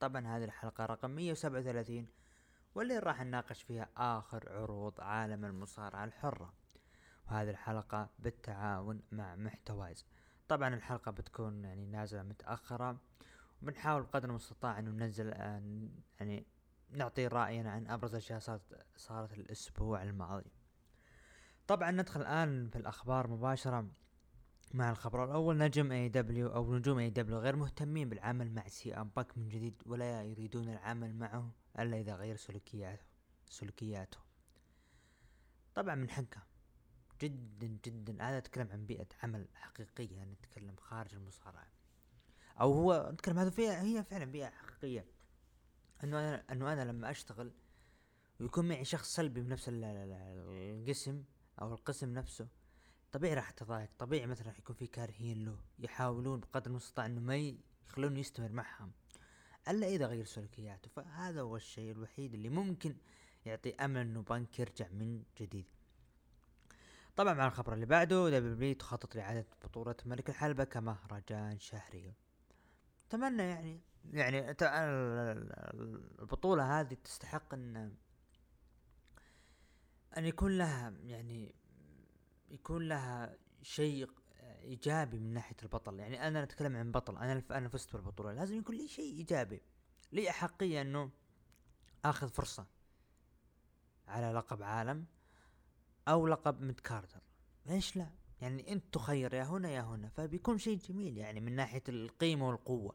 طبعا هذه الحلقة رقم 137 واللي راح نناقش فيها آخر عروض عالم المصارعة الحرة. وهذه الحلقة بالتعاون مع محتوايز. طبعا الحلقة بتكون يعني نازلة متأخرة وبنحاول بقدر المستطاع إنه ننزل آه، يعني نعطي رأينا عن أبرز الأشياء صارت صارت الأسبوع الماضي. طبعا ندخل الآن في الأخبار مباشرة. مع الخبر الأول نجم اي دبليو أو نجوم اي دبليو غير مهتمين بالعمل مع CM Punk من جديد ولا يريدون العمل معه إلا إذا غير سلوكياته سلوكياته. طبعا من حقه. جدا جدا. هذا أتكلم عن بيئة عمل حقيقية نتكلم خارج المصارعة. أو هو نتكلم هذا فيها هي فعلا بيئة حقيقية. إنه أنا إنه أنا لما أشتغل ويكون معي شخص سلبي بنفس القسم أو القسم نفسه. طبيعي راح اتضايق طبيعي مثلا راح يكون في كارهين له يحاولون بقدر المستطاع إنه ما يخلونه يستمر معهم. إلا إذا غير سلوكياته فهذا هو الشيء الوحيد اللي ممكن يعطي أمل إنه بنك يرجع من جديد. طبعا مع الخبر اللي بعده دبليو تخطط لإعادة بطولة ملك الحلبة كمهرجان شهري أتمنى يعني يعني البطولة هذه تستحق ان أن يكون لها يعني يكون لها شيء إيجابي من ناحية البطل. يعني أنا أتكلم عن بطل أنا أنا فزت بالبطولة. لازم يكون لي شيء إيجابي. لي أحقية إنه آخذ فرصة على لقب عالم أو لقب mid carder ليش لا؟ يعني انت تخير يا هنا يا هنا. فبيكون شيء جميل يعني من ناحية القيمة والقوة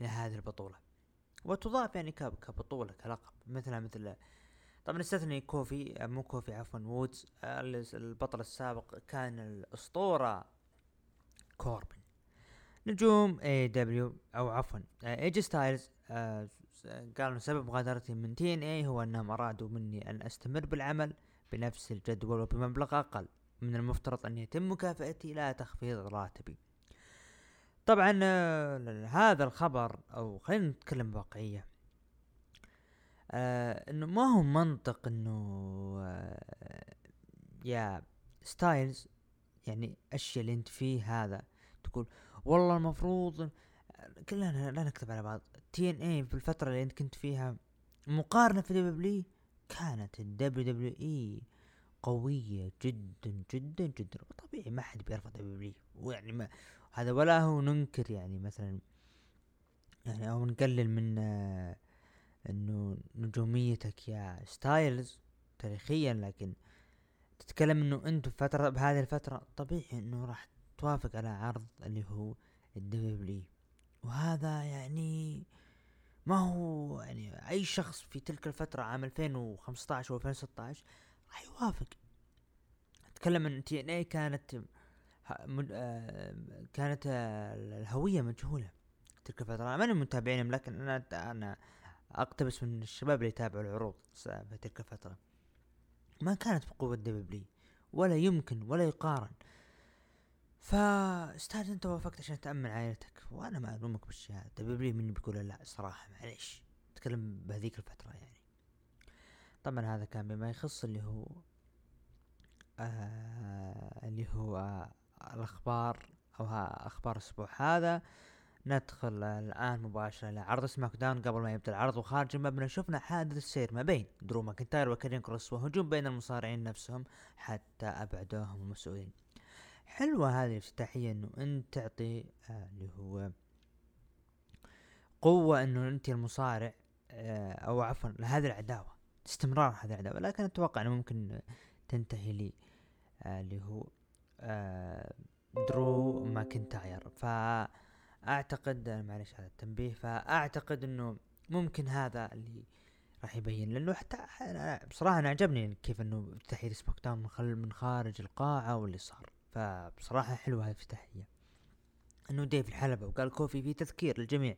لهذه البطولة. وتضاف يعني كبطولة كلقب. مثلها مثل طبعا استثني كوفي مو كوفي عفوا وودز البطل السابق كان الأسطورة كوربن. نجوم AEW أو عفوا AJ Styles آه قالوا سبب مغادرتي من TNA هو أنهم أرادوا مني أن أستمر بالعمل بنفس الجدول وبمبلغ أقل. من المفترض أن يتم مكافأتي لا تخفيض راتبي. طبعا آه، هذا الخبر أو خلينا نتكلم بواقعية. آه إنه ما هو منطق إنه آه يا ستايلز يعني الشيء اللي أنت فيه هذا تقول والله المفروض كلنا لا نكتب على بعض تي إن اي في الفترة اللي أنت كنت فيها مقارنة في دبليو كانت الدبليو دبليو إي قوية جدا جدا جدا طبيعي ما حد بيرفض دبليو ويعني ما هذا ولا هو ننكر يعني مثلا يعني أو نقلل من آه إنه نجوميتك يا Styles تاريخيا لكن تتكلم إنه انت فترة بهذه الفترة طبيعي إنه راح توافق على عرض اللي هو الدبليو وهذا يعني ما هو يعني أي شخص في تلك الفترة عام 2015 و 2016 راح يوافق. أتكلم إن TNA كانت آه، كانت الهوية مجهولة تلك الفترة. أنا ماني متابعينهم لكن أنا أنا أقتبس من الشباب اللي يتابعوا العروض في تلك الفترة. ما كانت بقوة دبلي ولا يمكن ولا يقارن. فاستاذ أنت وافقت عشان تأمن عائلتك. وأنا ما ألومك بالشيء هذا دبلي مني بيقول لا صراحة معليش. تكلم بهذيك الفترة يعني. طبعا هذا كان بما يخص اللي هو آه اللي هو آه الأخبار أو أخبار الأسبوع هذا. ندخل الآن مباشرة لعرض SmackDown قبل ما يبدأ العرض وخارج المبنى شفنا حادث السير ما بين درو ماكنتاير وكارين كروس وهجوم بين المصارعين نفسهم حتى أبعدوهم المسؤولين حلوة هذه الافتتاحية إنه أنت تعطي آه اللي هو قوة إنه أنت المصارع آه أو عفوا لهذه العداوة استمرار هذه العداوة. لكن أتوقع إنه ممكن تنتهي لي آه اللي هو آه درو ماكنتاير. فاعتقد معلش هذا التنبيه فأعتقد إنه ممكن هذا اللي راح يبين لأنه حتى بصراحة أنا عجبني كيف إنه SmackDown من, من خارج القاعة واللي صار. فبصراحة حلوة هذه الافتتاحية إنه ديف الحلبة وقال كوفي في تذكير للجميع.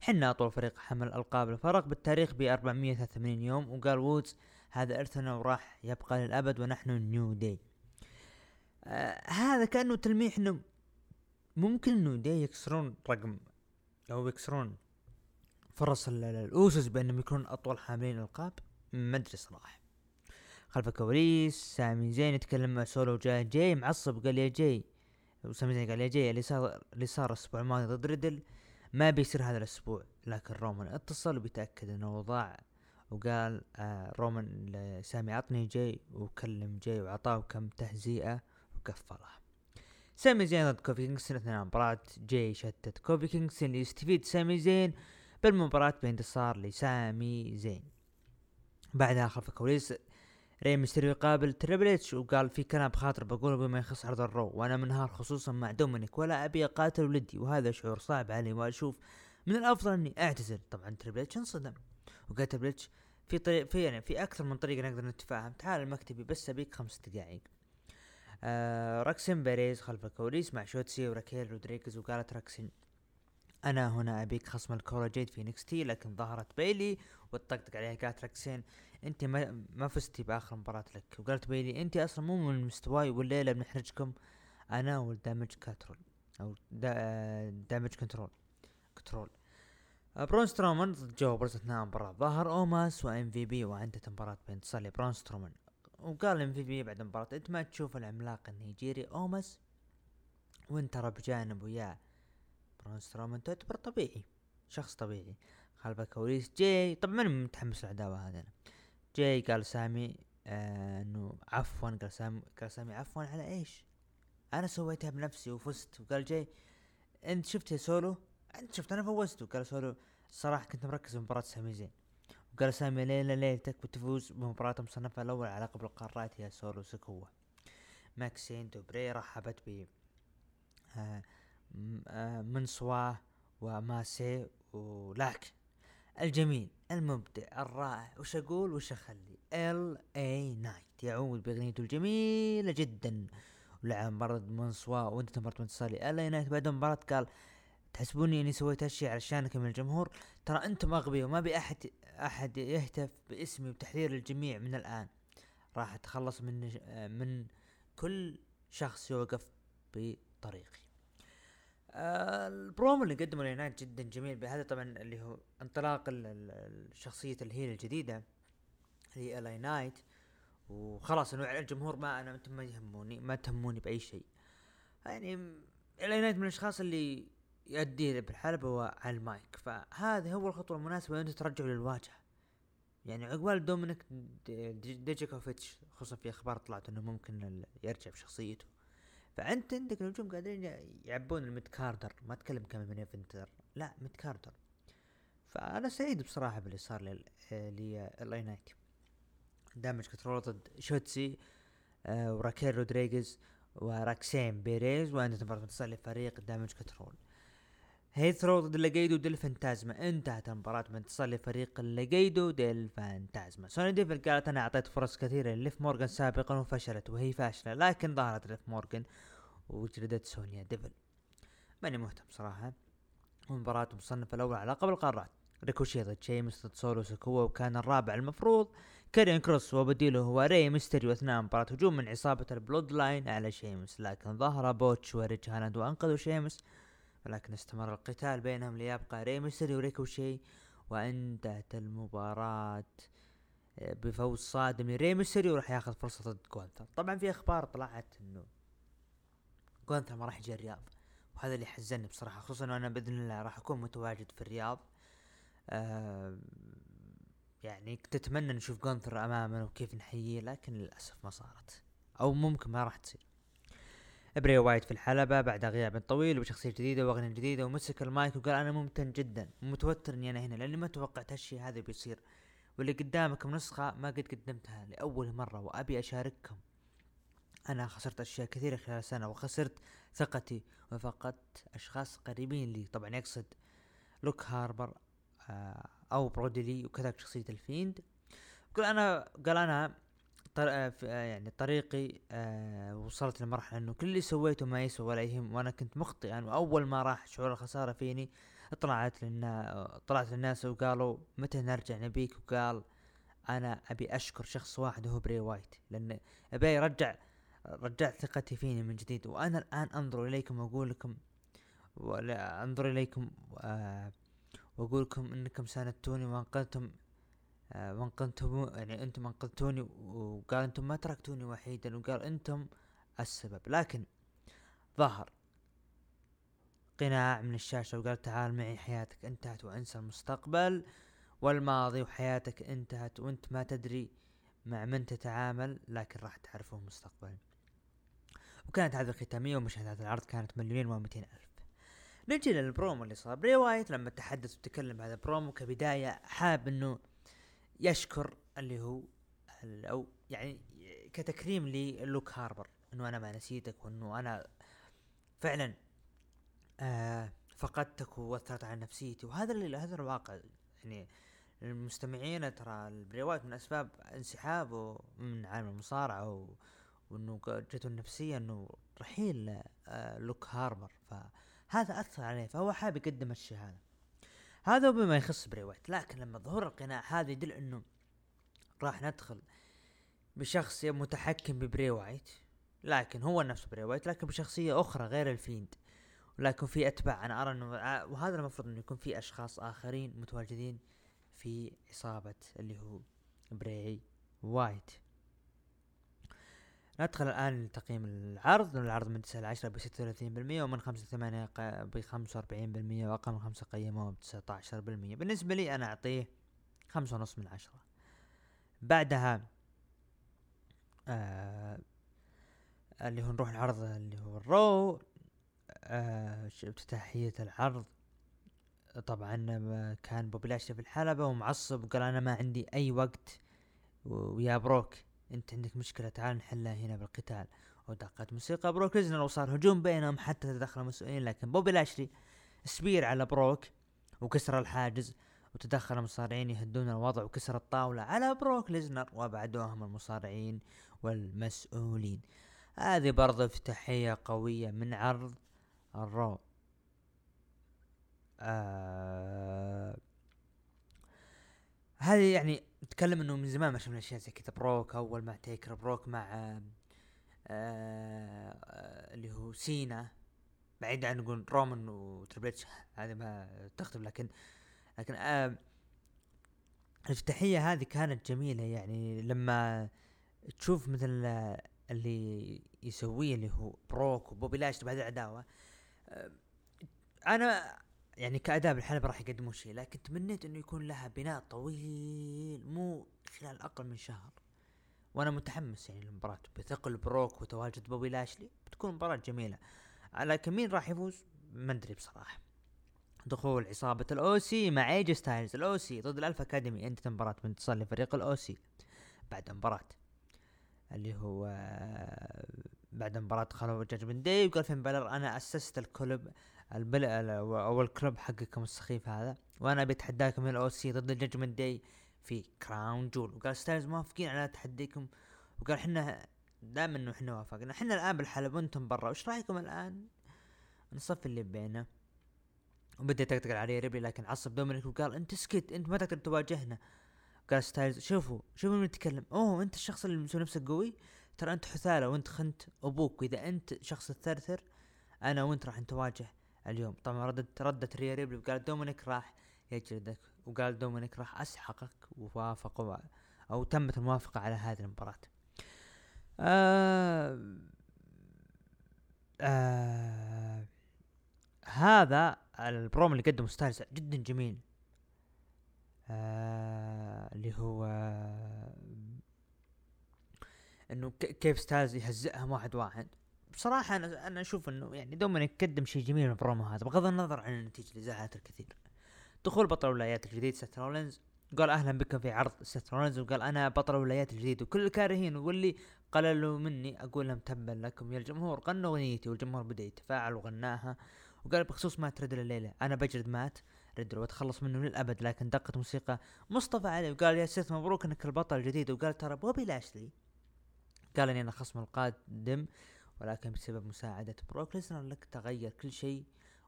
حنا أطول فريق حمل ألقاب الفرق بالتاريخ ب 483 يوم. وقال وودز هذا إرثنا وراح يبقى للأبد ونحن New Day. آه هذا كأنه تلميح إنه ممكن إنه ذي يكسرون رقم أو يكسرون فرص ال Usos بأنهم يكونون أطول حاملين ألقاب؟ ما أدري صراحة. خلف الكواليس سامي زين يتكلم مع سولو جاي جاي معصب قال يا جاي. وسامي زين قال يا جاي اللي صار اللي صار الأسبوع الماضي ضد ريدل ما بيصير هذا الأسبوع. لكن رومان اتصل وبيتأكد إنه ضاع وقال آه رومان لسامي عطني جاي وكلم جاي وعطاه كم تهزيئة وقفلها سامي زين ضد كوفي كينغستون اثناء مباراة جاي شتت كوفي كينغستون يستفيد سامي زين بالمباراة بانتصار لسامي زين. بعدها خلف الكواليس ري ميستيريو يقابل تريبل اتش وقال في كلام بخاطر بقوله بما يخص عرض ال Raw. وأنا منهار خصوصا مع دومينيك ولا أبي أقاتل ولدي وهذا شعور صعب علي وأشوف من الأفضل إني أعتزل. طبعا تريبل اتش انصدم. وقال تريبل في طريق في يعني في أكثر من طريقه نقدر نتفاهم. تعال لمكتبي بس أبيك خمس دقائق. آه راكسين بيريز خلف الكواليس مع شوتسي وراكيل رودريغيز وقالت راكسين أنا هنا أبيك خصم لكورا جيد في NXT لكن ظهرت بيلي وتطقطق عليها. قالت راكسين أنت ما, ما فزتي باخر مباراة لك. وقالت بيلي أنت أصلا مو من مستواي والليلة بنحرجكم أنا وال Damage Control أو Damage Control Control. برون سترومان ضد جو برز اثناء المباراة ظهر أوماس و MVP وانتهت مباراة بانتصار لبرون سترومان وقال MVP بعد المباراة أنت ما تشوف العملاق النيجيري أوماس وأنت ترى بجانب وياه برون سترومان تعتبر طبيعي شخص طبيعي. خلف الكواليس جاي طبعا ماني متحمس العداوة هذا جاي قال سامي آه إنه عفوا قال سامي قال سامي عفوا على إيش؟ أنا سويتها بنفسي وفزت. وقال جاي أنت شفت يا سولو؟ أنت شفت أنا فوزت. وقال سولو الصراحه كنت مركز بمباراة سامي زين. وقال سامي ليلة ليلتك بتفوز بمباراة مصنفة الأول على لقب القارات يا سولو سكوة. ماكسين دوبري رحبت ب آه آه منسوا وماسي ولكن الجميل المبدع الرائع وش أقول؟ وش أخلي؟ ال اي نايت يعود بأغنيته الجميلة جدا. ولعب مباراة منسوا وانتهت مباراة بانتصار ال اي نايت بعد المباراة قال تحسبوني إني سويت هالشي علشانكم الجمهور؟ ترى أنتم أغبياء وما بي أحد أحد يهتف باسمي وتحذير الجميع من الآن. راح أتخلص من من كل شخص يوقف بطريقي. آه البرومو اللي قدمه ال اي نايت جدا جميل بهذا طبعا اللي هو انطلاق الشخصية ال heel الجديدة هي ال اي نايت. وخلاص إنه الجمهور ما أنا أنتم ما يهموني ما تهموني بأي شيء. يعني ال اي نايت من الأشخاص اللي يؤدي بالحلبة على المايك. فهذه هو الخطوة المناسبة أنت ترجعه للواجهة. يعني عقبال دومينيك ديجيكوفيتش خصوصا في أخبار طلعت إنه ممكن يرجع بشخصيته. فأنت عندك نجوم قادرين يعبون ال mid carder ما أتكلم ك main eventer. لا mid carder فأنا سعيد بصراحة باللي صار لال اي نايت Damage Control ضد شوتسي آه وراكيل رودريغيز وراكسين بيريز وانتهت مباراة بانتصار لفريق Damage Control. Hit Row ضد Legado del Fantasma. انتهت المباراة بانتصار لفريق Legado del Fantasma. سونيا ديفل قالت أنا أعطيت فرص كثيرة لليف مورغان سابقا وفشلت وهي فاشلة لكن ظهرت ليف مورغان وجلدت سونيا ديفل ماني مهتم صراحة. مباراة مصنفة الأول على لقب القارات ريكوشي ضد شيمس ضد سولو سكوا وكان الرابع المفروض. كاريان كروس وبديله هو ري ميستريو أثناء مباراة هجوم من عصابة ال Bloodline على شيمس لكن ظهر بوتش وريج هالاند وأنقذوا شيمس. ولكن استمر القتال بينهم ليبقى ري ميستريو وريكوشي وانتهت المباراة آه، بفوز صادم لري ميستريو راح ياخذ فرصة ضد جونثر طبعا في أخبار طلعت إنه جونثر ما راح يجي الرياض وهذا اللي حزني بصراحة خصوصا انه أنا بإذن الله راح أكون متواجد في الرياض. آه يعني كنت أتمنى نشوف جونثر أمامنا وكيف نحييه لكن للأسف ما صارت أو ممكن ما راح تصير. بري وايت في الحلبة بعد غياب طويل وبشخصية جديدة وأغنية جديدة ومسك المايك وقال أنا ممتن جدا ومتوتر إني أنا هنا لأني ما توقعت هالشي هذا بيصير. واللي قدامكم نسخة ما قد قدمتها لأول مرة وأبي أشارككم. أنا خسرت أشياء كثيرة خلال سنة وخسرت ثقتي وفقدت أشخاص قريبين لي. طبعا يقصد لوك هاربر آه أو برودي لي وكذلك شخصية ال Fiend. قال أنا قال أنا آه، آه، يعني طريقي آه وصلت لمرحلة إنه كل اللي سويته ما يسوى ولا يهم وأنا كنت مخطئا واول ما راح شعور الخسارة فيني طلعت لنا طلعت للناس وقالوا متى نرجع نبيك؟ وقال أنا أبي أشكر شخص واحد وهو بري وايت لأن أبي يرجع رجعت ثقتي فيني من جديد. وأنا الآن أنظر إليكم وأقول لكم أنظر إليكم آه وأقول لكم إنكم ساندتوني وأنقذتم آه وانقذتم يعني أنتم انقذتوني وقال أنتم ما تركتوني وحيدا وقال أنتم السبب. لكن ظهر قناع من الشاشة وقال تعال معي حياتك انتهت وانسى المستقبل والماضي وحياتك انتهت وانت ما تدري مع من تتعامل لكن راح تعرفه المستقبل وكانت هذه الختامية ومشهد هذا العرض كانت مليونين ومئتين ألف. نجي للبرومو اللي صار. بري وايت لما تحدث وتكلم هذا البرومو كبداية حاب إنه يشكر اللي هو أو يعني كتكريم للوك هاربر إنه أنا ما نسيتك وإنه أنا فعلا آه فقدتك وأثرت على نفسيتي. وهذا اللي هذا الواقع. يعني المستمعين ترى بري وايت من أسباب انسحابه من عالم المصارعة وإنه جته النفسيه إنه رحيل آه لوك هاربر. فهذا أثر عليه فهو حاب يقدم الشيء هذا هذا بما يخص بري وايت لكن لما ظهور القناع هذا يدل إنه راح ندخل بشخص متحكم ببري وايت لكن هو نفسه بري وايت لكن بشخصية أخرى غير ال Fiend. ولكن في أتباع أنا أرى أنه وهذا المفروض أنه يكون في أشخاص آخرين متواجدين في عصابة اللي هو بري وايت ندخل الآن لتقييم العرض العرض من تسعة لعشرة بستة وثلاثين بالمية ومن خمسة ثمانية بخمسة وأربعين بالمية وأقل من خمسة قيموه بتسعة عشر بالمية. بالنسبة لي أنا أعطيه خمسة ونص من عشرة. بعدها آه اللي هو نروح العرض اللي هو ال Raw آه افتتاحية العرض. طبعا كان بوبي لاشلي في الحلبة ومعصب وقال أنا ما عندي أي وقت ويا بروك. انت عندك مشكلة تعال نحلها هنا بالقتال. ودقت موسيقى بروك ليزنر وصار هجوم بينهم حتى تدخل المسؤولين لكن بوبي لاشلي spear على بروك وكسر الحاجز وتدخل المصارعين يهدون الوضع وكسر الطاولة على بروك ليزنر وأبعدوهم المصارعين والمسؤولين. هذه برضه افتتاحية قوية من عرض ال Raw آه هذه يعني نتكلم إنه من زمان ما شفنا أشياء زي كذا. بروك أول مع تيكر بروك مع آه آه اللي هو سينا. بعيد عن نقول رومان و Tribal Chief هذه ما تختلف لكن لكن آه هذه كانت جميلة. يعني لما تشوف مثل اللي يسويه اللي هو بروك وبوبي لاشلي بعد العداوة آه، أنا يعني كاداء بالحلبة راح يقدمون شيء لكن تمنيت إنه يكون لها بناء طويل مو خلال أقل من شهر. وأنا متحمس يعني للمباراة. بثقل بروك وتواجد بوبي لاشلي بتكون مباراة جميلة. لكن مين راح يفوز؟ ما أدري بصراحة. دخول عصابة الأوسي مع ايج ستايلز الأوسي ضد الالفا أكاديمي. انتهت مباراة بانتصار لفريق ال OC بعد مباراة اللي هو بعد مباراة دخلوا Judgment Day وقال فين بالور أنا أسست ال club البل أو الكلب حقكم السخيف هذا. وأنا بتحداكم من الاو سي ضد الجاجمنت داي في كراون جول. وقال ستايلز موافقين على تحديكم. وقال إحنا دائما إنه إحنا وافقنا. إحنا الآن بالحلب وأنتم برا. وش رأيكم الآن؟ نصف اللي بيننا وبدأ يطقطق عليه ريبلي لكن عصب دومينيك وقال أنت اسكت أنت ما تقدر تواجهنا. قال ستايلز شوفوا شوفوا من يتكلم. أوه أنت الشخص اللي مسوي نفسك قوي؟ ترى أنت حثالة وأنت خنت أبوك. وإذا أنت شخص الثرثر أنا وأنت راح نتواجه. اليوم. طبعا ردت ردت ريا ريبلي وقال دومينيك راح يجلدك وقال دومينيك راح أسحقك ووافقوا أو تمت الموافقة على هذه المباراة. آه آه هذا البروم اللي قدمه ستايلز جدا جميل. آه اللي هو إنه كيف ستايلز يهزئهم واحد واحد. بصراحة أنا أنا أشوف إنه يعني دومينيك قدم شيء جميل في البرومو هذا بغض النظر عن النتيجة اللي زعلت الكثير. دخول بطل الولايات الجديد سيث رولينز قال أهلا بكم في عرض سيث رولينز وقال أنا بطل الولايات الجديد وكل الكارهين واللي قللوا مني أقول لهم تبا لكم يا الجمهور غنوا أغنيتي والجمهور بدأ يتفاعل وغناها وقال بخصوص مات ريدل الليلة أنا بجلد مات ريدل واتخلص منه للأبد لكن دقت موسيقى مصطفى علي وقال يا سيث مبروك إنك البطل الجديد وقال ترى بوبي لاشلي قال إني أنا خصم القادم ولكن بسبب مساعدة بروك ليزنر لك تغير كل شيء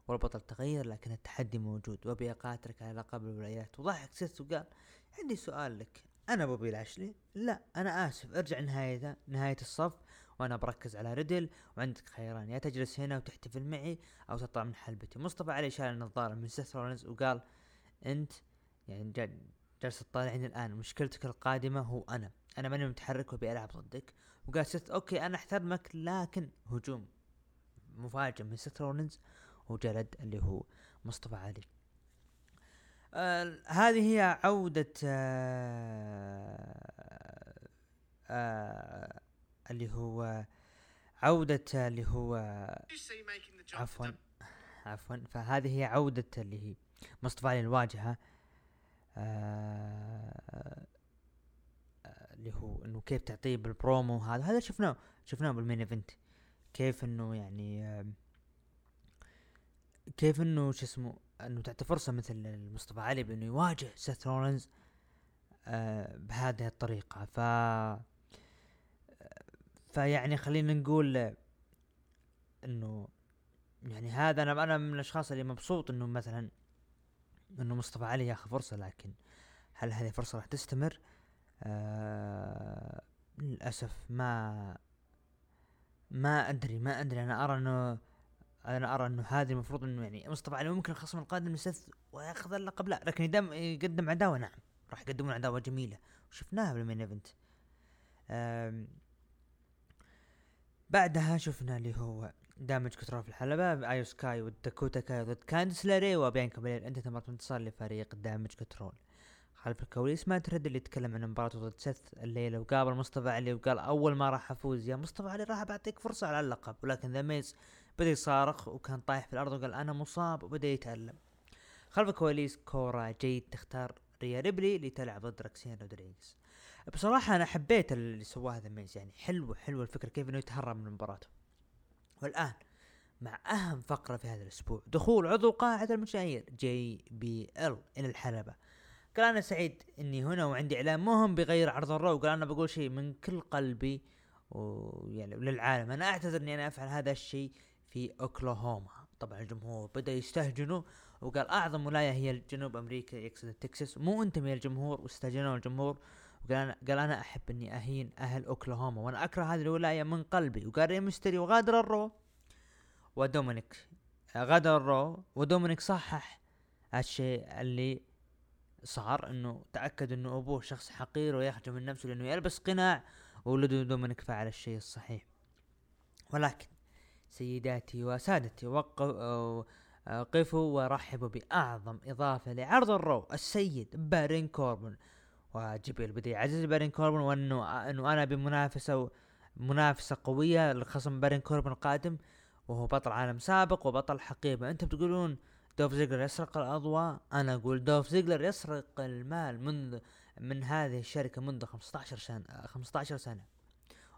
والبطل تغير لكن التحدي موجود وابي اقاتلك على لقب الولايات. وضحك سيث وقال عندي سؤال لك. أنا بوبي لاشلي؟ لا أنا آسف. ارجع نهاية نهاية الصف وأنا بركز على ريدل وعندك خيارين يا تجلس هنا وتحتفل معي أو تطلع من حلبتي. مصطفى علي شال النظارة من سيث رولنز وقال أنت يعني جالس تطالعني الآن. مشكلتك القادمة هو أنا. أنا ماني متحرك وأبي ألعب ضدك. وقال سيث okay أنا أحترمك لكن هجوم مفاجئ من سيث رولنز وجلد اللي هو مصطفى علي. آه هذه هي عودة آه آه اللي هو عودة اللي هو عفوا عفوا. فهذه هي عودة اللي هي مصطفى علي للواجهة. آه اللي هو إنه كيف تعطيه بالبرومو هذا هذا شفناه شفناه بال main event كيف إنه يعني كيف إنه شو اسمه إنه تعطي فرصة مثل مصطفى علي بإنه يواجه سيث رولنز آه بهذه الطريقة ف فيعني خلينا نقول إنه يعني هذا أنا أنا من الأشخاص اللي مبسوط إنه مثلا إنه مصطفى علي ياخذ فرصة لكن هل هذه فرصه راح تستمر؟ آه للأسف ما ما أدري ما أدري. أنا أرى إنه أنا أرى إنه هذه المفروض إنه يعني مصطفى علي ممكن الخصم القادم يستث وياخذ اللقب. لا لكن يدم يقدم عداوة. نعم راح يقدمون عداوة جميلة وشفناها بال main event. بعدها شفنا اللي هو دامج كنترول في الحلبة آيو سكاي وداكوتا كاي ضد كانديس ليراي وبيانكا بلير انتهت المباراة بانتصار لفريق دامج كنترول. خلف الكواليس. مات ريدل يتكلم عن مباراته ضد سيث الليلة وقابل مصطفى علي وقال أول ما راح أفوز يا مصطفى علي راح بعطيك فرصة على اللقب. ولكن ذا ميز بدأ يصارخ وكان طايح في الأرض وقال أنا مصاب وبدأ يتألم. خلف الكواليس كورا جيد تختار ريا ريبلي لتلعب ضد راكسين رودريغز بصراحة أنا حبيت اللي سواه ذا ميز يعني حلوة حلوة الفكرة كيف إنه يتهرب من مباراته والآن مع أهم فقرة في هذا الأسبوع دخول عضو قاعة المشاهير جي بي إل إلى الحلبة. قال أنا سعيد إني هنا وعندي إعلان مهم بيغير عرض الرو. قال أنا بقول شيء من كل قلبي ويعني للعالم. أنا أعتذر إني أنا أفعل هذا الشيء في أوكلاهوما. طبعا الجمهور بدأ يستهجنوا وقال أعظم ولاية هي جنوب أمريكا يقصد تكساس. مو أنتم يا الجمهور واستهجنوا الجمهور. وقال أنا قال أنا أحب إني أهين أهل أوكلاهوما وأنا أكره هذه الولاية من قلبي. وقال ري ميستيريو غادر الرو. ودومينيك غادر الرو. ودومينيك صحح الشيء اللي صار إنه تأكد إنه أبوه شخص حقير ويخجل من نفسه لإنه يلبس قناع وولده دومينيك فعل الشيء الصحيح. ولكن سيداتي وسادتي وقفوا قفوا ورحبوا بأعظم إضافة لعرض الرو السيد بارين كوربن. وجي بي إل بدا يعزز بارين كوربن وإنه إنه أنا بمنافسة منافسة قوية لخصم بارين كوربن القادم وهو بطل عالم سابق وبطل حقيبه أنتم تقولون دوف زيجلر يسرق الأضواء. أنا أقول دوف زيجلر يسرق المال منذ من هذه الشركة منذ 15 سنه 15 سنة.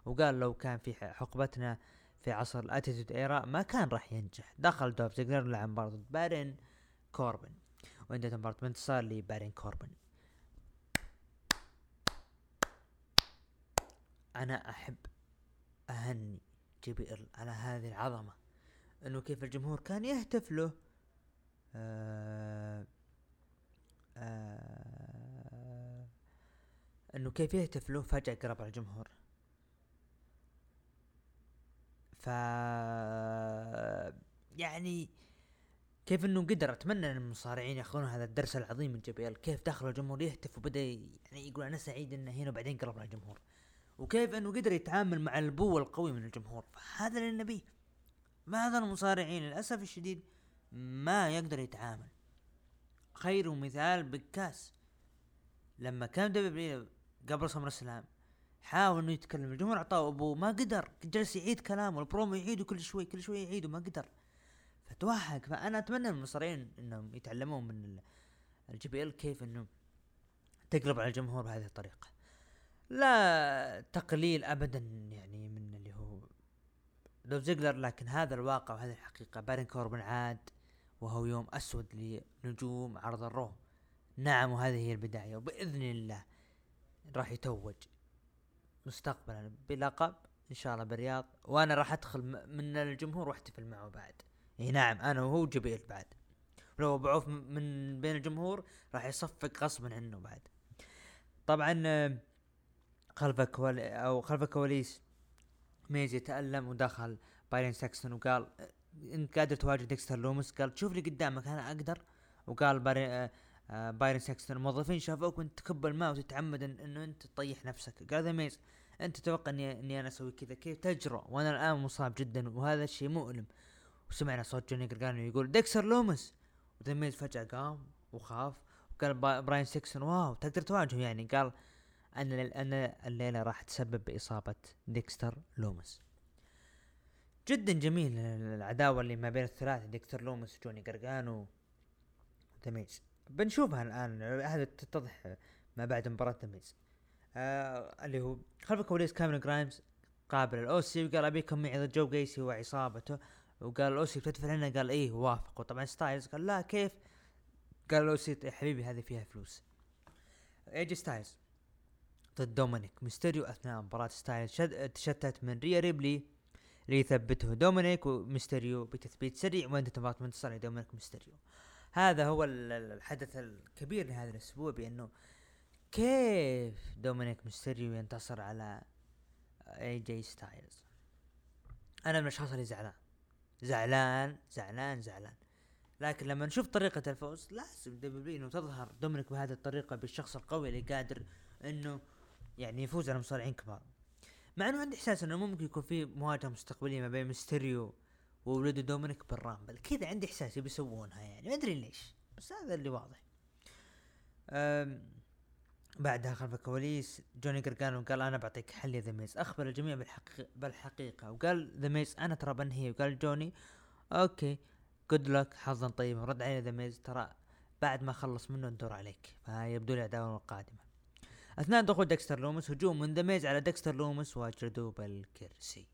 وقال لو كان في حقبتنا في عصر ال Attitude Era ما كان راح ينجح. دخل دوف زيجلر لعب مباراة بارين كوربن. وانتهت مباراة بانتصار لبارين كوربن. أنا أحب أهني جي بي ال على هذه العظمة. إنه كيف الجمهور كان يهتف له آه آه إنه كيف يهتف له فجأة قرب على الجمهور. ف يعني كيف إنه قدر أتمنى إن المصارعين ياخذون هذا الدرس العظيم من جي بي إل. كيف دخل الجمهور يهتف وبدأ يعني يقول أنا سعيد إنه هنا وبعدين قرب على الجمهور. وكيف إنه قدر يتعامل مع البو القوي من الجمهور. فهذا اللي نبيه. بعض المصارعين؟ للأسف الشديد ما يقدر يتعامل. خير مثال بيج كاس. لما كان دبليو قبل سمر السلام حاول إنه يتكلم. الجمهور أعطاه boo ما قدر. جلس يعيد كلامه البرومو يعيده كل شوي كل شوي يعيده ما قدر. فتوهق. فأنا أتمنى من المصارعين إنهم يتعلمون من الجي بي إل كيف إنه تقلب على الجمهور بهذه الطريقة. لا تقليل ابدا يعني من اللي هو لو زيجلر لكن هذا الواقع وهذه الحقيقة. بارين كوربن عاد وهو يوم أسود لنجوم عرض الرو نعم وهذه هي البداية وبإذن الله راح يتوج مستقبلا. بلقب إن شاء الله بالرياض وأنا راح أدخل من الجمهور وأحتفل معه بعد. إي نعم أنا وهو جي بي إل بعد. لو بعوف من بين الجمهور راح يصفق غصبا عنه بعد. طبعا خلف كوال أو خلف الكواليس ميز يتألم ودخل بايرن ساكسون وقال انت قادر تواجه ديكستر لومس قال شوف لي قدامك أنا أقدر؟ وقال بايرن آه آه بايرن ساكسون الموظفين شافوك وانت تكب الماء وتتعمد إنه انت تطيح نفسك. قال ذا ميز. انت تتوقع اني إني أنا أسوي كذا؟ كيف؟ تجرؤ. وأنا الآن مصاب جدا وهذا الشيء مؤلم. وسمعنا صوت جوني جرجانو يقول ديكسر لومس! وذا ميز فجأة قام وخاف. وقال بايرن ساكسون wow تقدر تواجهه يعني؟ قال ان الليلة راح تسبب بإصابة ديكستر لومس. جدا جميل العداوة اللي ما بين الثلاثه ديكستر لومس وجوني قرقانو وذا ميز بنشوفها الآن هذا تتضح ما بعد مباراة ذا ميز آه اللي هو خلف الكواليس كاميرون جرايمز قابل الأوسي وقال أبيكم معي ضد جو جيسي وعصابته. وقال الأوسي بتدفع لنا؟ قال إيه وافق وطبعا ستايلز قال لا كيف؟ قال الأوسي يا حبيبي هذه فيها فلوس. اي جي ستايلز ضد دومينيك ميستيريو أثناء مباراة ستايلز تشتت من ريا ريبلي. ليثبته دومينيك ميستيريو بتثبيت سريع وانتهت مباراة بانتصار لدومينيك ميستيريو هذا هو الحدث الكبير لهذا الأسبوع بأنه كيف دومينيك ميستيريو ينتصر على اي جي ستايلز أنا من الأشخاص اللي زعلان. زعلان زعلان زعلان. لكن لما نشوف طريقة الفوز لازم دبليو إنه تظهر دومينيك بهذه الطريقة بالشخص القوي اللي قادر إنه يعني يفوز على مصارعين كبار. مع إنه عندي إحساس إنه ممكن يكون في مواجهة مستقبلية ما بين ميستيريو وولده دومينيك بالرامبل. كذا عندي إحساس بيسوونها يعني. ما أدري ليش بس هذا اللي واضح. بعدها خلف الكواليس جوني جرجانو قال أنا بعطيك حل يا ذا ميز أخبر الجميع بالحقيقة, بالحقيقة. وقال ذا ميز أنا ترى بنهي. وقال جوني okay good luck حظا طيبا رد عليه ذا ميز ترى بعد ما خلص منه الدور عليك. فيبدو لي العداوة القادمة أثناء دخول ديكستر لومس هجوم من ذا ميز على ديكستر لومس وجلده بالكرسي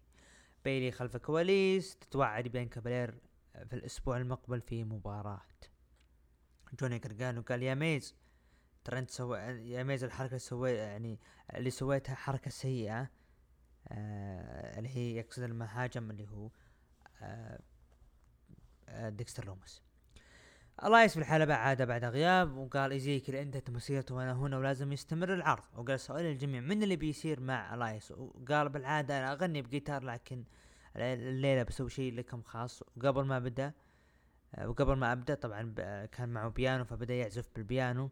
بيلي خلف الكواليس تتوعد بيانكا بلير في الأسبوع المقبل في مباراة. جوني جرجانو قال يا ميز ترى انت سوي يا ميز الحركة اللي سويت يعني اللي سويتها حركة سيئة آه اللي هي يقصد المهاجم اللي هو آه آه ديكستر لومس. الايس في الحلبة بعد بعد غياب وقال ايزيكل انتهت مسيرته وأنا هنا ولازم يستمر العرض. وقال سؤال الجميع من اللي بيصير مع الايس وقال بالعادة أنا أغني بجيتار لكن الليلة بسوي شيء لكم خاص. وقبل ما بدأ وقبل ما أبدأ طبعا كان معه بيانو فبدأ يعزف بالبيانو.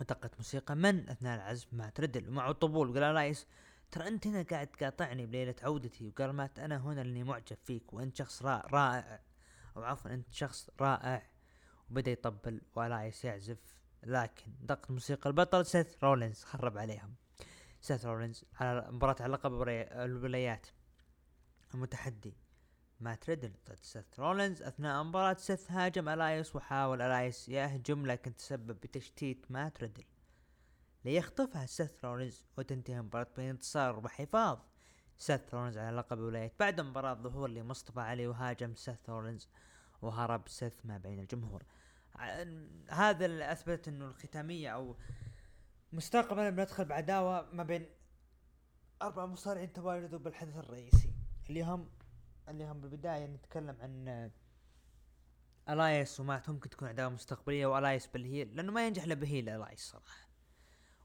ودقت موسيقى من أثناء العزف مات ردل ومعه طبول. قال ألايس ترى أنت هنا قاعد تقاطعني بليلة عودتي. وقال مات أنا هنا لأني معجب فيك وأنت شخص رائع. أو عفوا أنت شخص رائع. وبدأ يطبل وألايس يعزف لكن دقت موسيقى البطل سيث رولينز خرب عليهم. سيث رولينز على مباراة على لقب الولايات. المتحدي مات ريدل ضد سيث رولينز أثناء مباراة. سيث هاجم ألايس وحاول ألايس يهجم لكن تسبب بتشتيت مات ريدل. ليخطفها سيث رولينز وتنتهي المباراة بانتصار وحفاظ. سيث رولينز على لقب الولايات. بعد مباراة ظهور لمصطفى علي وهاجم سيث رولينز وهرب سيث ما بين الجمهور. هذا اللي أثبت إنه الختامية أو مستقبلا بندخل بعداوة ما بين أربع مصارعين تواجدوا بالحدث الرئيسي. اللي هم اللي هم بالبداية نتكلم عن ألايس ومات ممكن تكون عداوة مستقبلية وألايس بال heel لأنه ما ينجح إلا ب heel ألايس صراحة.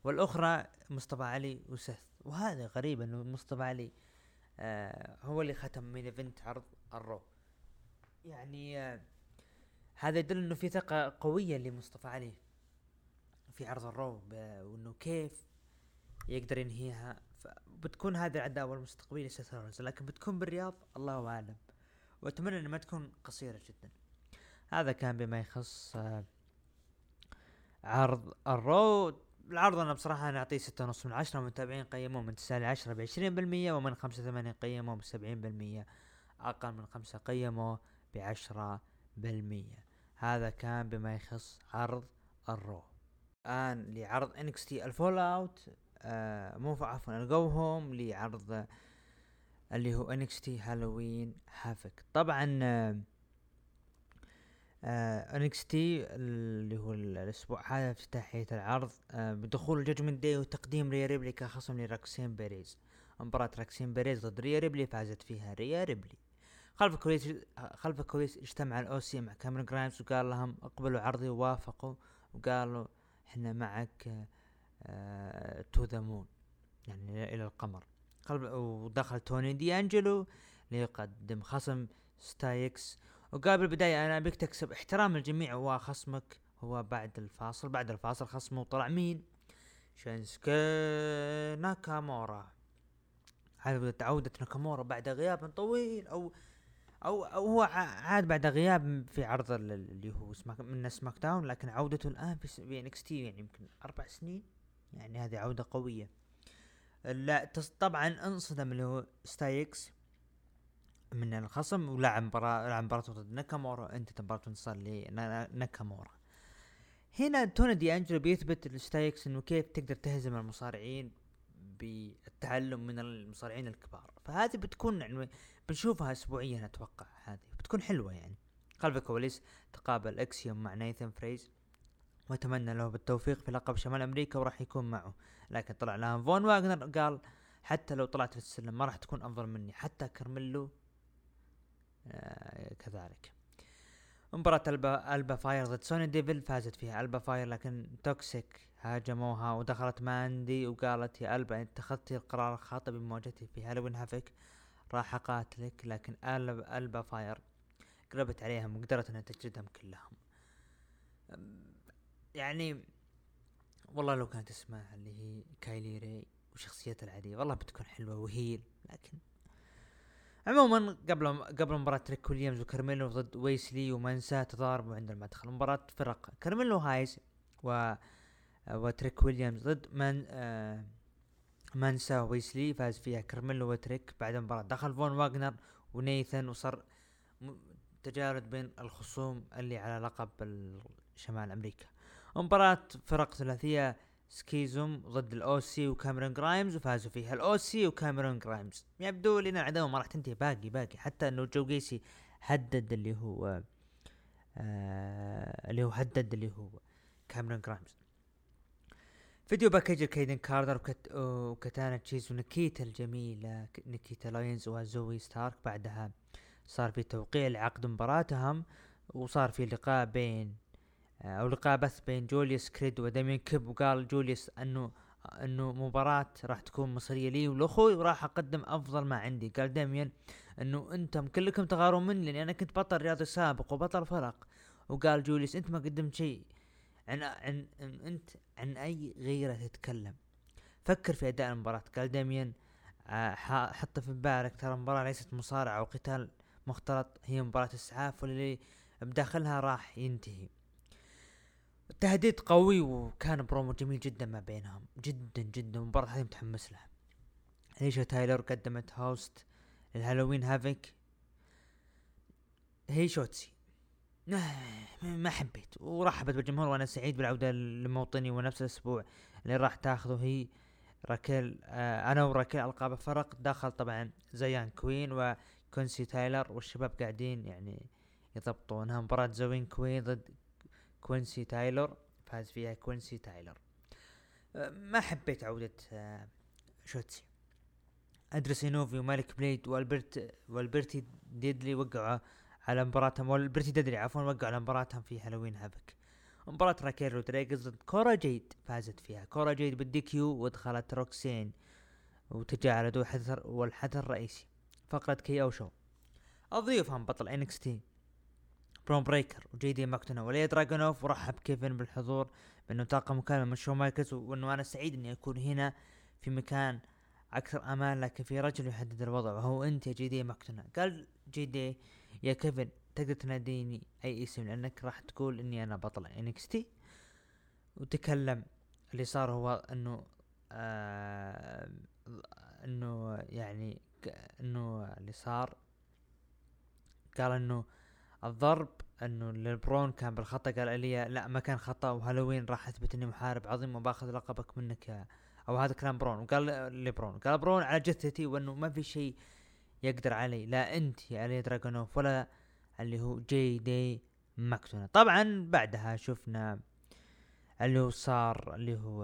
والأخرى مصطفى علي وسيث وهذا غريب إنه مصطفى علي آه هو اللي ختم main event عرض ال Raw. يعني آه هذا يدل إنه في ثقة قوية لمصطفى علي. في عرض ال Raw وإنه كيف يقدر ينهيها. بتكون هذه العداوة المستقبلية لسيث رولينز لكن بتكون بالرياض الله أعلم. وأتمنى إنها ما تكون قصيرة جدا. هذا كان بما يخص آه، عرض ال Raw العرض أنا بصراحة أنا أعطيه ستة ونص من عشرة متابعين قيموه من تسعة لعشرة بعشرين بالمية ومن خمسة ثمانية قيموه بسبعين بالمية. أقل من خمسة قيموه بعشرة بالمية. هذا كان بما يخص عرض ال Raw. الآن لعرض NXT ال fallout آه مو عفوا ال go home لعرض اللي هو NXT Halloween Havoc طبعا آه NXT اللي هو الأسبوع هذا افتتاحية العرض آه بدخول ال Judgment Day وتقديم ريا ريبلي كخصم لروكسان بيريز. مباراة روكسان بيريز ضد ريا ريبلي فازت فيها ريا ريبلي. خلف الكواليس خلف الكواليس اجتمع ال OC مع كاميرون جرايمز وقال لهم اقبلوا عرضي ووافقوا وقالوا إحنا معك آه to the moon يعني إلى القمر. ودخل توني دي انجلو ليقدم خصم ستايكس. وقال بالبداية أنا أبيك تكسب احترام الجميع وخصمك هو بعد الفاصل. بعد الفاصل خصمه طلع مين؟ شينسكي ناكامورا. هذا عودة ناكامورا بعد غياب طويل أو أو أو هو عاد بعد غياب في عرض اللي هو Smack من SmackDown لكن عودته الآن في NXT يعني يمكن أربع سنين. يعني هذه عودة قوية. لا طبعا انصدم اللي هو ستايكس من الخصم ولعب مباراة لعب مباراة ضد ناكامورا. انتهت مباراة انتصار لناكامورا هنا توني دي انجلو بيثبت لستايكس إنه كيف تقدر تهزم المصارعين بالتعلم من المصارعين الكبار. فهذه بتكون يعني بنشوفها اسبوعيا أتوقع هذه بتكون حلوة يعني. خلف الكواليس تقابل إكسيوم مع نايثن فريزر وأتمنى له بالتوفيق في لقب شمال أمريكا وراح يكون معه. لكن طلع لها فون واغنر قال حتى لو طلعت في السلم ما راح تكون أفضل مني حتى كرملو آه كذلك. مباراة ألبا ألبا فاير ضد سونيا ديفل فازت فيها ألبا فاير لكن Toxic هاجموها ودخلت ماندي وقالت يا ألبا أنت اتخذتي القرار الخاطئ بمواجهتي في Halloween Havoc راح أقاتلك لكن البا, ألبا فاير خربت عليهم وقدرت إنها تجلدهم كلهم. يعني والله لو كانت اسمها اللي هي كايلي ري وشخصيتها العادية والله بتكون حلوة و heel لكن عموما قبل قبل مباراة تريك ويليامز وكارميلو ضد ويسلي ومنسى تضاربوا عند المدخل مباراة فرق كارميلو هايز و وتريك ويليامز ضد من آه مانسا ويسلي فاز فيها كارميلو وتريك بعد المباراة دخل فون واغنر ونيثن وصار تجارد بين الخصوم اللي على لقب شمال أمريكا. مباراة فرق ثلاثية Schism ضد ال OC وكاميرون جرايمز وفازوا فيها ال OC وكاميرون جرايمز يبدو لنا العداوة ما راح تنتهي. باقي باقي. حتى إنه جو جيسي هدد اللي هو آه اللي هو هدد اللي هو كاميرون جرايمز video package كايدن كارتر وكت... وكتانا تشيز ونكيتا الجميلة نكيتا لاينز وزوي ستارك. بعدها صار في توقيع لعقد مباراتهم وصار في لقاء بين آه، أو لقاء بث بين جوليوس كريد ودامين كمب. وقال جوليوس أنه أنه مباراة راح تكون مصيرية لي ولأخوي وراح أقدم أفضل ما عندي. قال داميان أنه أنتم كلكم تغارون مني لأني أنا كنت بطل رياضي سابق وبطل فرق. وقال جوليوس أنت ما قدمت شيء. عن عن أنت عن أي غيرة تتكلم. فكر في أداء المباراة. قال داميان آه، حط في بالك. ترى المباراة ليست مصارعة وقتال مختلط. هي مباراة إسعاف واللي بداخلها راح ينتهي. التهديد قوي وكان برومو جميل جدا ما بينهم. جدا جدا. المباراة هذه متحمس لها. ليشا تايلر قدمت host لل Halloween Havoc هي شوتسي. ما حبيت. ورحبت بالجمهور وأنا سعيد بالعودة لموطني ونفس الأسبوع اللي راح تاخذه هي راكيل آه أنا وراكيل القاب فرق دخل طبعا زيان كوين وكونسي تايلر والشباب قاعدين يعني يضبطونها مباراة زوين كوين ضد كوينسي تايلر فاز فيها كوينسي تايلر. أه، ما حبيت عودة أه، شوتسي. إدريس إينوفي ومالك بليد والبرت والبرتي ديدلي وقعوا على مباراتهم والبرتي ديدلي عفوا وقعوا على مباراتهم في Halloween Havoc. مباراة راكيل رودريغز ضد كورا جيد فازت فيها. كورا جيد بال DQ ودخلت روكسين وتجاهلوا حذر والحدث الرئيسي. فقرة KO Show. أضيفهم بطل NXT برون بريكر وجي دي ماكدونا وإليا دراجونوف ورحب كيفن بالحضور بأنه تلقى مكالمة من شون مايكلز وأنه أنا سعيد إني أكون هنا في مكان أكثر أمان لكن في رجل يحدد الوضع وهو أنت يا جي دي ماكدونا قال جي دي يا كيفن تقدر تناديني أي اسم؟ لأنك راح تقول إني أنا بطل NXT وتكلم اللي صار هو إنه آه إنه يعني إنه اللي صار قال إنه الضرب إنه لبرون كان بالخطأ قال إليا لا ما كان خطأ وهالوين راح أثبت إني محارب عظيم وباخذ لقبك منك يا أو هذا كلام برون وقال لبرون قال برون على جثتي وإنه ما في شيء يقدر علي لا أنت يا إليا دراجونوف ولا اللي هو جي دي ماكدونا طبعا بعدها شفنا اللي هو صار اللي هو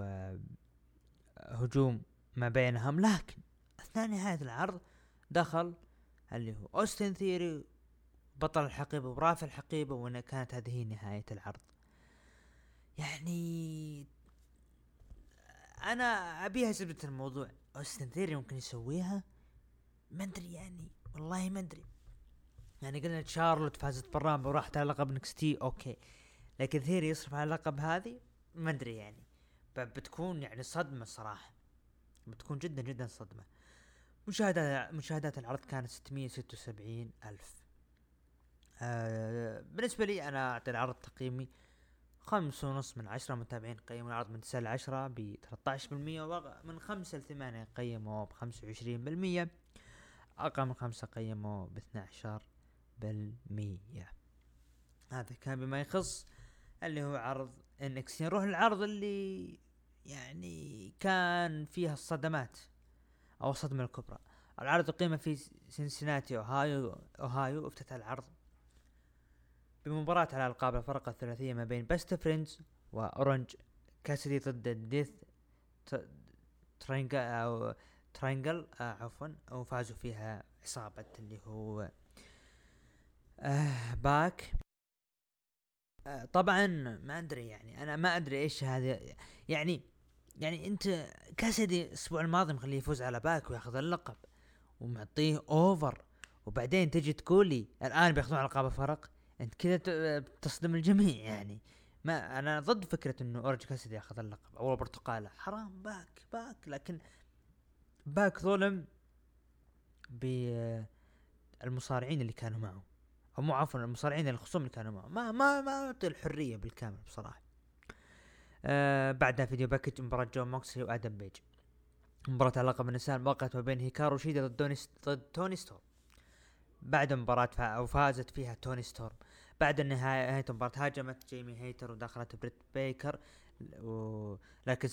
هجوم ما بينهم لكن أثناء نهاية العرض دخل اللي هو أوستن ثيري بطل الحقيبة ورافع الحقيبة وانها كانت هذه نهاية العرض. يعني أنا أبيها زبدة الموضوع. أوستن ثيري ممكن يسويها؟ ما ادري يعني والله ما ادري يعني قلنا شارلوت فازت بال Rumble وراحت على لقب NXT okay. لكن ثيري يصرف على اللقب هذه ما ادري يعني. بتكون يعني صدمة صراحة. بتكون جدا جدا صدمة. مشاهدات مشاهدات العرض كانت 676 ألف. آه بالنسبة لي أنا أعطي العرض تقييمي خمسة ونص من عشرة متابعين قيموا العرض من تسعة لعشرة ب 13% ومن خمسة لثمانية قيموا ب 25% أقل من خمسة قيموا ب 12% هذا كان بما يخص اللي هو عرض إنكس. نروح العرض اللي يعني كان فيها الصدمات أو الصدمة الكبرى. العرض أقيم في سنسناتي أوهايو أوهايو. افتتح العرض بمباراة على ألقاب الفرق الثلاثية ما بين Best Friends وأورنج كاسدي ضد Death Triangle أو Triangle آه عفوا وفازوا فيها عصابة اللي هو آه باك. آه طبعا ما أدري يعني أنا ما أدري إيش هذا يعني يعني أنت كاسدي الأسبوع الماضي مخليه يفوز على باك وياخذ اللقب ومعطيه over. وبعدين تجي تقول لي الآن بياخذون القاب الفرق. أنت كذا تصدم الجميع يعني. ما أنا ضد فكرة إنه أورنج كاسدي ياخذ اللقب أو البرتقالة. حرام باك باك. لكن باك ظلم بالمصارعين اللي كانوا معه. أو مو عفوا المصارعين الخصوم اللي كانوا معه. ما ما ما أعطي الحرية بالكامل بصراحة. آه بعدها video package مباراة جون موكسلي وآدم بيج. مباراة على لقب النساء وقعت ما بين هيكارو شيدا ضد ضد توني ستورم. بعد مباراة فا فازت فيها توني ستورم. بعد النهاية نهاية المباراة هاجمت جيمي هيتر ودخلت بريت بيكر. و... لكن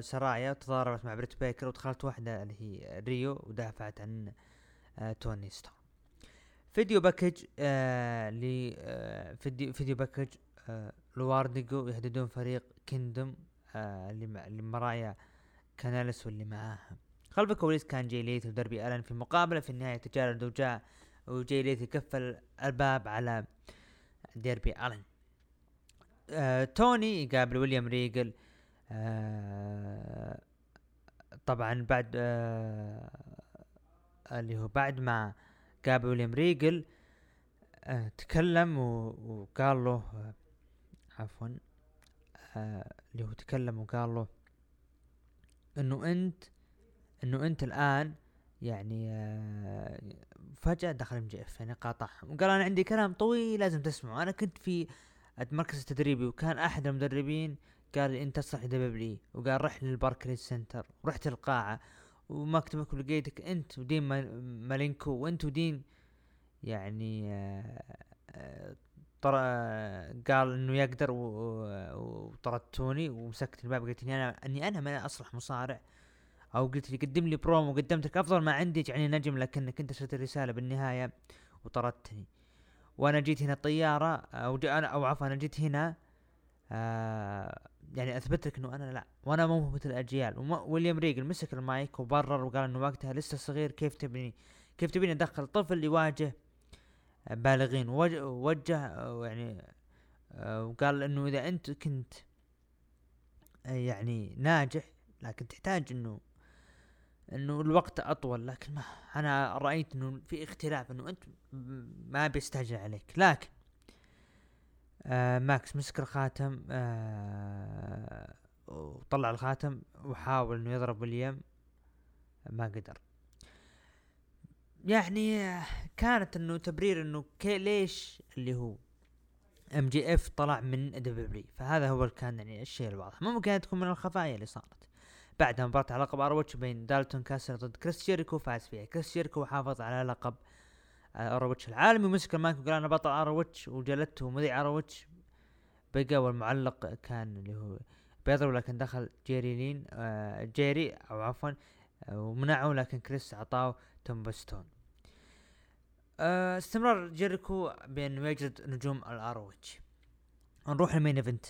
سرايا تضاربت مع بريت بيكر ودخلت واحدة اللي هي ريو ودافعت عن آه توني ستورم فيديو باكج آه ل آه فيديو فيديو باكج آه لوارديجو يهددون فريق كيندوم آه لمرايا كانالس واللي معاها. خلف الكواليس كان جاي ليث ودربي ألن في مقابلة في النهاية تجارد وجاء وجاي ليث يقفل الباب على ديربي ألن. آه توني يقابل ويليام ريجل آه طبعا بعد آه اللي هو بعد ما قابل ويليام ريجل آه تكلم وقال له آه عفوا آه اللي هو تكلم وقال له إنه أنت إنه أنت الآن يعني آه فجأة دخل MJF يعني قاطعهم وقال أنا عندي كلام طويل لازم تسمعه أنا كنت في المركز التدريبي وكان أحد المدربين قال لي أنت تصلح دبليو وقال رح لل Barclays Center ورحت القاعة ومكتبك ولقيتك أنت ودين مالينكو وأنت ودين يعني آه آه طر... قال إنه يقدر وطردتوني ومسكت الباب. قلت إني أنا إني أنا ما أصلح مصارع. أو قلت لي قدم لي برومو وقدمت لك أفضل ما عندي يعني نجم لكنك أنت ارسلت الرسالة بالنهاية وطردتني. وأنا جيت هنا طيارة أو أنا أو عفوا أنا جيت هنا آه يعني اثبت لك إنه أنا لا وأنا مو مثل الأجيال. ويليام ريجل مسك المايك وبرر وقال إنه وقتها لسه صغير كيف تبني؟ كيف تبيني أدخل طفل يواجه بالغين؟ ووجه يعني آه، وقال إنه إذا أنت كنت يعني ناجح لكن تحتاج إنه إنه الوقت أطول لكن ما أنا رأيت إنه في اختلاف إنه أنت ما بيستعجل عليك. لكن آه ماكس مسك الخاتم آه وطلع الخاتم وحاول إنه يضرب ويليام ما قدر. يعني كانت إنه تبرير إنه كي ليش اللي هو MJF طلع من دبليو فهذا هو كان يعني الشيء الواضح. ممكن تكون من الخفايا اللي صارت. بعدها مباراة على لقب ROH بين دالتون كاسل ضد كريس جيريكو فاز فيها. كريس جيريكو حافظ على لقب ROH العالمي ومسك المايك وقال أنا بطل ROH وجلدته مذيع ROH بقى والمعلق كان اللي هو بيضرب لكن دخل جيري لين آه جيري أو عفوا آه ومنعه لكن كريس أعطاه tombstone آه استمرار جيريكو بأنه يجلد نجوم ال ROH نروح ال main event.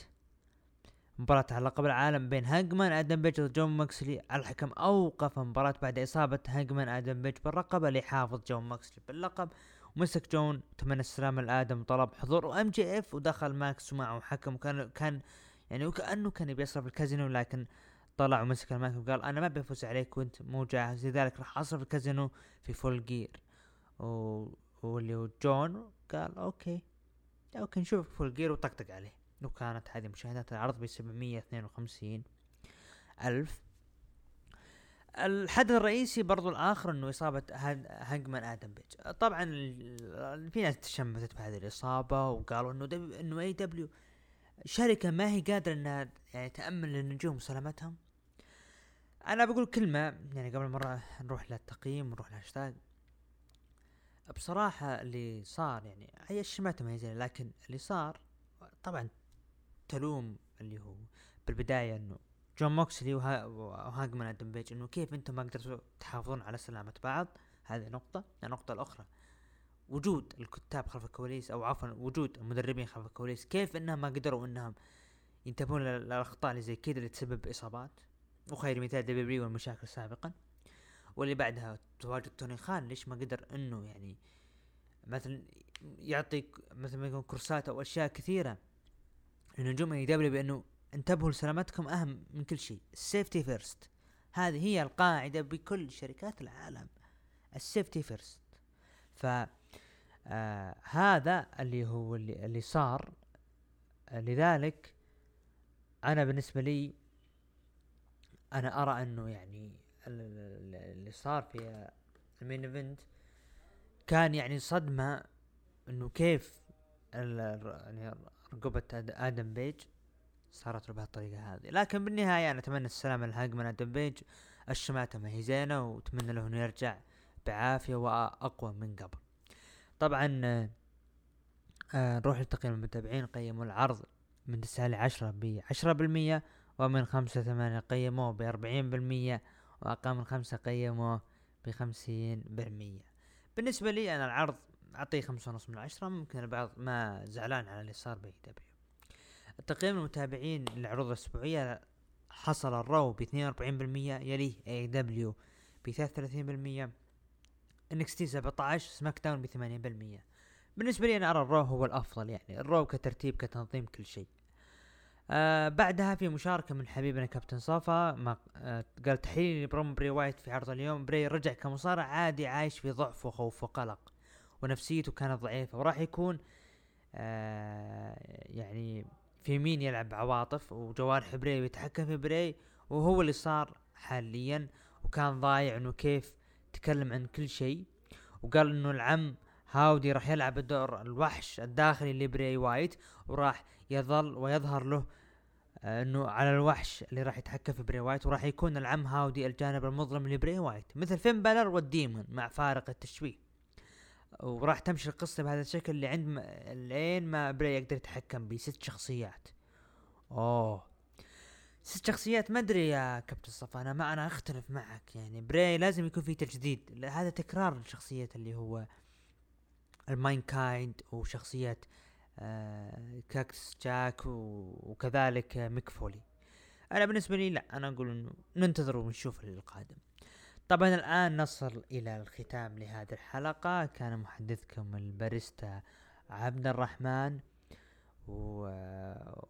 مباراة على لقب العالم بين هانجمان آدم بيج ضد جون موكسلي. الحكم أوقف المباراة بعد إصابة هانجمان آدم بيج بالرقبة ليحافظ جون موكسلي باللقب. ومسك جون تمنى السلام الادم طلب حضور MJF ودخل ماكس ومعه حكم كان كان يعني وكأنه كان يبي يصرف الكازينو لكن طلع ومسك المايك وقال أنا ما بفوز عليك وأنت مو جاهز لذلك راح أصرف الكازينو في Full Gear و... واللي هو جون قال okay. okay نشوف Full Gear وطقطق عليه. وكانت هذه مشاهدات العرض ب 752 ألف. الحدث الرئيسي برضو الآخر إنه إصابة هانجمان آدم بيج طبعا في ناس تشمتت بهذه الإصابة وقالوا إنه إنه AEW شركة ما هي قادرة إنها يعني تأمن للنجوم سلامتهم. أنا بقول كلمة يعني قبل مرة نروح للتقييم ونروح للهاشتاج. بصراحة اللي صار يعني هي الشماتة ما لكن اللي صار طبعا تلوم اللي هو بالبداية إنه جون موكسلي وهانجمان أدم بيج إنه كيف أنتم ما قدرتوا تحافظون على سلامة بعض؟ هذه نقطة. النقطة الأخرى وجود الكتاب خلف الكواليس أو عفوا وجود المدربين خلف الكواليس كيف إنهم ما قدروا إنهم ينتبهون للأخطاء اللي زي كذا اللي تسبب إصابات؟ وخير مثال دبليو والمشاكل سابقا. واللي بعدها تواجد توني خان ليش ما قدر إنه يعني مثلا يعطيك مثل ما يكون كورسات أو أشياء كثيرة لنجوم AEW بانه انتبهوا لسلامتكم أهم من كل شيء. ال safety first هذه هي القاعدة بكل شركات العالم. ال safety first ف آه هذا اللي هو اللي, اللي صار. لذلك أنا بالنسبة لي أنا أرى إنه يعني اللي صار في ال main event كان يعني صدمة إنه كيف يعني رقبة آدم بيج صارت له بهالطريقة هذه. لكن بالنهاية أنا أتمنى السلامة للهانجمان آدم بيج. الشماتة ما هي زينة وأتمنى له انه يرجع بعافية وأقوى من قبل. طبعا آه نروح لتقييم المتابعين قيموا العرض من تسعة لعشرة بعشرة بالمية ومن خمسة ثمانية قيموه بأربعين بالمية وأقل من خمسة قيموه بخمسين بالمية. بالنسبة لي أنا العرض أعطيه خمسة ونص من عشرة ممكن البعض ما زعلان على اللي صار بي دبليو. تقييم المتابعين للعروض الأسبوعية حصل ال Raw وأربعين بالمية يليه AEW وثلاثين بالمية NXT سبعة عشر SmackDown بثمانين بالمية. بالنسبة لي أنا أرى ال Raw هو الأفضل يعني ال Raw كترتيب كتنظيم كل شيء. آه بعدها في مشاركة من حبيبنا كابتن صافا ما آه قال تحية لبروم بري وايت في عرض اليوم. بري رجع كمصارع عادي عايش في ضعف وخوف وقلق ونفسيته كانت ضعيفة وراح يكون آه يعني في مين يلعب عواطف وجوارح بري ويتحكم في بري وهو اللي صار حاليا وكان ضايع إنه كيف تكلم عن كل شيء. وقال إنه العم هاودي راح يلعب الدور الوحش الداخلي لبري وايت وراح يظل ويظهر له آه، إنه على الوحش اللي راح يتحكم في بري وايت وراح يكون العم هاودي الجانب المظلم لبري وايت مثل فين بالور وال demon مع فارق التشويه. وراح تمشي القصة بهذا الشكل اللي عند لين ما بري يقدر يتحكم بست شخصيات. أوه. ست شخصيات ما أدري يا كابتن صفا أنا ما أنا أختلف معك. يعني بري لازم يكون في تجديد. هذا تكرار الشخصية اللي هو ال Mankind وشخصيات آه كاكتس جاك وكذلك ميك فولي. أنا بالنسبة لي لا أنا أقول إنه ننتظر ونشوف القادم. طبعا الآن نصل إلى الختام لهذه الحلقة. كان محدثكم الباريستا عبد الرحمن و...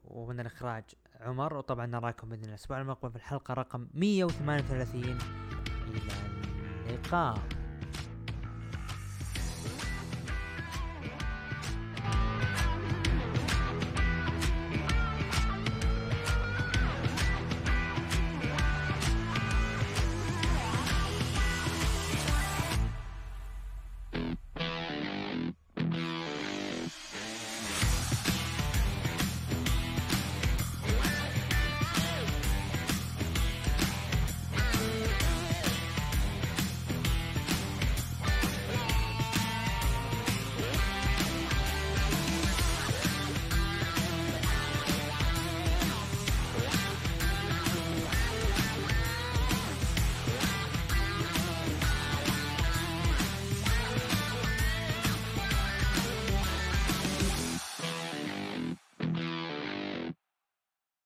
ومن الإخراج عمر. وطبعا نراكم بإذن الله الأسبوع المقبل في الحلقة رقم 138 إلى اللقاء.